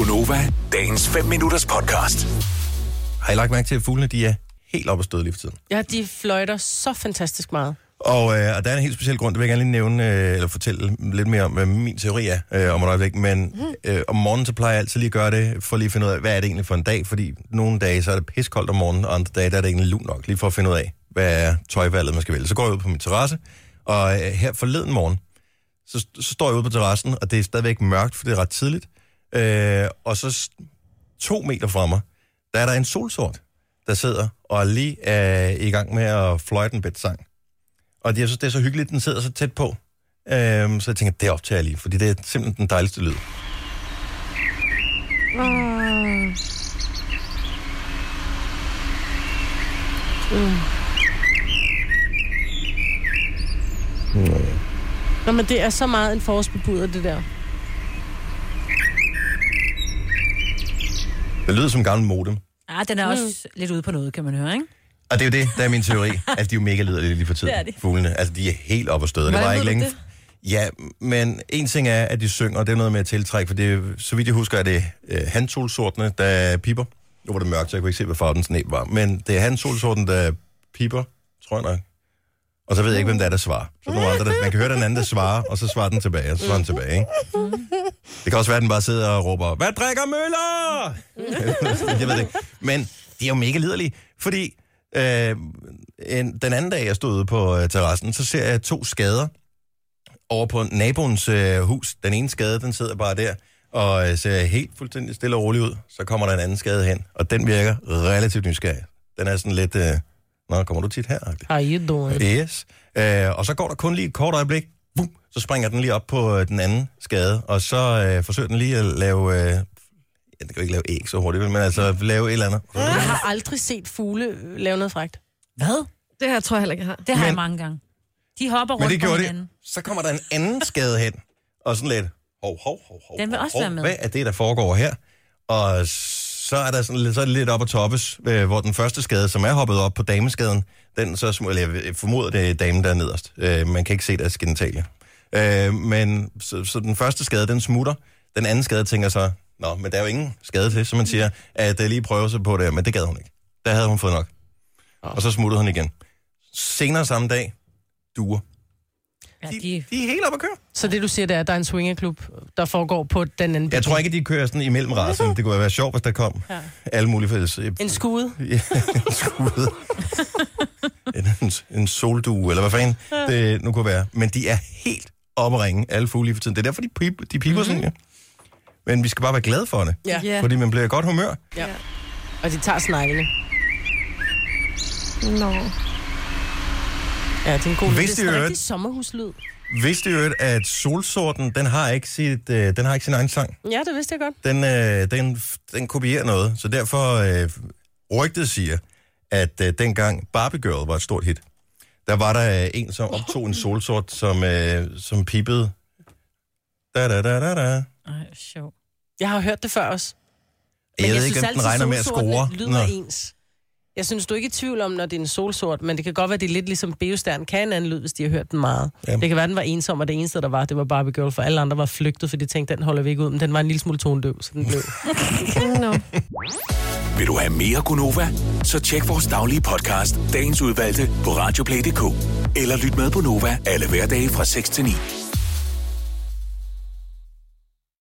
Gunova, dagens 5 minutters podcast. Har I lagt mærke til, at fuglene de er helt oppe at støde lige for tiden? Ja, de fløjter så fantastisk meget. Og, øh, og der er en helt speciel grund, det vil jeg gerne lige nævne, øh, eller fortælle lidt mere om, hvad min teori er øh, om et øjeblik. Men øh, om morgenen, så plejer jeg altid lige at gøre det, for lige at finde ud af, hvad er det egentlig for en dag? Fordi nogle dage, så er det piskoldt om morgenen, og andre dage, der er det egentlig lun nok, lige for at finde ud af, hvad er tøjvalget, man skal vælge. Så går jeg ud på min terrasse, og øh, her forleden morgen, så, så står jeg ude på terrassen, og det er stadigvæk mørkt, for det er ret tidligt. Øh, og så to meter fra mig, der er der en solsort, der sidder og lige er i gang med at fløjte en sang. Og jeg synes, det er så hyggeligt, at den sidder så tæt på. Øhm, så jeg tænker, det optager jeg lige, fordi det er simpelthen den dejligste lyd. Nå, men det er så meget en forårsbebuder, det der. Det lyder som gammel modem. Ah, den er også lidt ude på noget, kan man høre, ikke? Og det er jo det, der er min teori. altså, de er jo mega liderlige lige for tiden, Det er de. fuglene. Altså, de er helt oppe at støde. Det var ikke længe. det? Ja, men en ting er, at de synger, og det er noget med at tiltrække, for det så vidt jeg husker, er det øh, handsolsortene, der piper. Nu var det mørkt, så jeg kunne ikke se, hvad farven den sne var. Men det er handsolsorten, der piper, tror jeg nok. Og så ved jeg ikke, hvem der er, der svarer. Så nogle andre, der, man kan høre den anden, der svarer, og så svarer den tilbage, og så svarer den tilbage, ikke? Det kan også være, at den bare sidder og råber, hvad drikker Møller? jeg ved det ikke. Men det er jo mega liderlige, fordi øh, en, den anden dag, jeg stod ude på øh, terrassen, så ser jeg to skader over på naboens øh, hus. Den ene skade, den sidder bare der, og øh, ser helt fuldstændig stille og rolig ud. Så kommer der en anden skade hen, og den virker relativt nysgerrig. Den er sådan lidt, øh, nå, kommer du tit her? How you doing? Yes. Øh, og så går der kun lige et kort øjeblik, Vum, så springer den lige op på øh, den anden skade, og så øh, forsøger den lige at lave, øh, ja, den kan jo ikke lave æg så hurtigt, vel, men altså lave et eller andet. Jeg har aldrig set fugle øh, lave noget frægt. Hvad? Det her tror jeg heller ikke, jeg har. Det har Men- jeg mange gange. De hopper rundt Men det på gjorde hinanden. det. Så kommer der en anden skade hen, og sådan lidt, hov, hov, hov, hov, Den vil hov, også hov, være med. Hvad er det, der foregår her? Og så er der sådan, lidt- så er det lidt op at toppes, øh, hvor den første skade, som er hoppet op på dameskaden, den så, smu- eller jeg formoder, det er damen, der er nederst. Øh, man kan ikke se deres genitalie. Øh, men så, så, den første skade, den smutter. Den anden skade tænker så, nå, men der er jo ingen skade til, som man siger, at uh, lige prøve sig på det, men det gad hun ikke. Der havde hun fået nok. Og så smuttede hun igen. Senere samme dag, duer. Ja, De, de, de er helt oppe at køre. Så det, du siger, det er, at der er en swingerklub, der foregår på den anden Jeg tror ikke, de kører sådan imellem rasen. Det kunne være sjovt, hvis der kom Ja. alle mulige fælles. En skude. Ja, en skude. en, en soldue, eller hvad fanden det nu kunne være. Men de er helt oppe at ringe, alle fugle lige for tiden. Det er derfor, de, pip, de piper sådan, ja. Men vi skal bare være glade for det, Ja. Ja. fordi man bliver i godt humør. ja. Og de tager sneglene. Nå. Ja, det er en god lyd. Hvis Det de er sådan en rigtig sommerhuslyd. Vidste I øvrigt, at solsorten, den har ikke, sit, øh, den har ikke sin egen sang. Ja, det vidste jeg godt. Den, øh, den, den kopierer noget, så derfor øh, rygtet siger, at øh, dengang Barbie Girl var et stort hit, der var der øh, en, som optog en solsort, som, øh, som pipede. Da, da, da, da, da. Ej, sjov. Jeg har hørt det før også. Jeg, ved ikke, om den altid, regner med at solsortene score. lyder Nå. ens. Jeg synes, du er ikke i tvivl om, når det er en solsort, men det kan godt være, det er lidt ligesom Beostern kan en anden lyd, hvis de har hørt den meget. Jamen. Det kan være, den var ensom, og det eneste, der var, det var Barbie Girl, for alle andre var flygtet, for de tænkte, den holder vi ikke ud, men den var en lille smule tondøv, så den blev. Nå. Vil du have mere Gunova? Så tjek vores daglige podcast, dagens udvalgte, på radioplay.dk. Eller lyt med på Nova alle hverdage fra 6 til 9.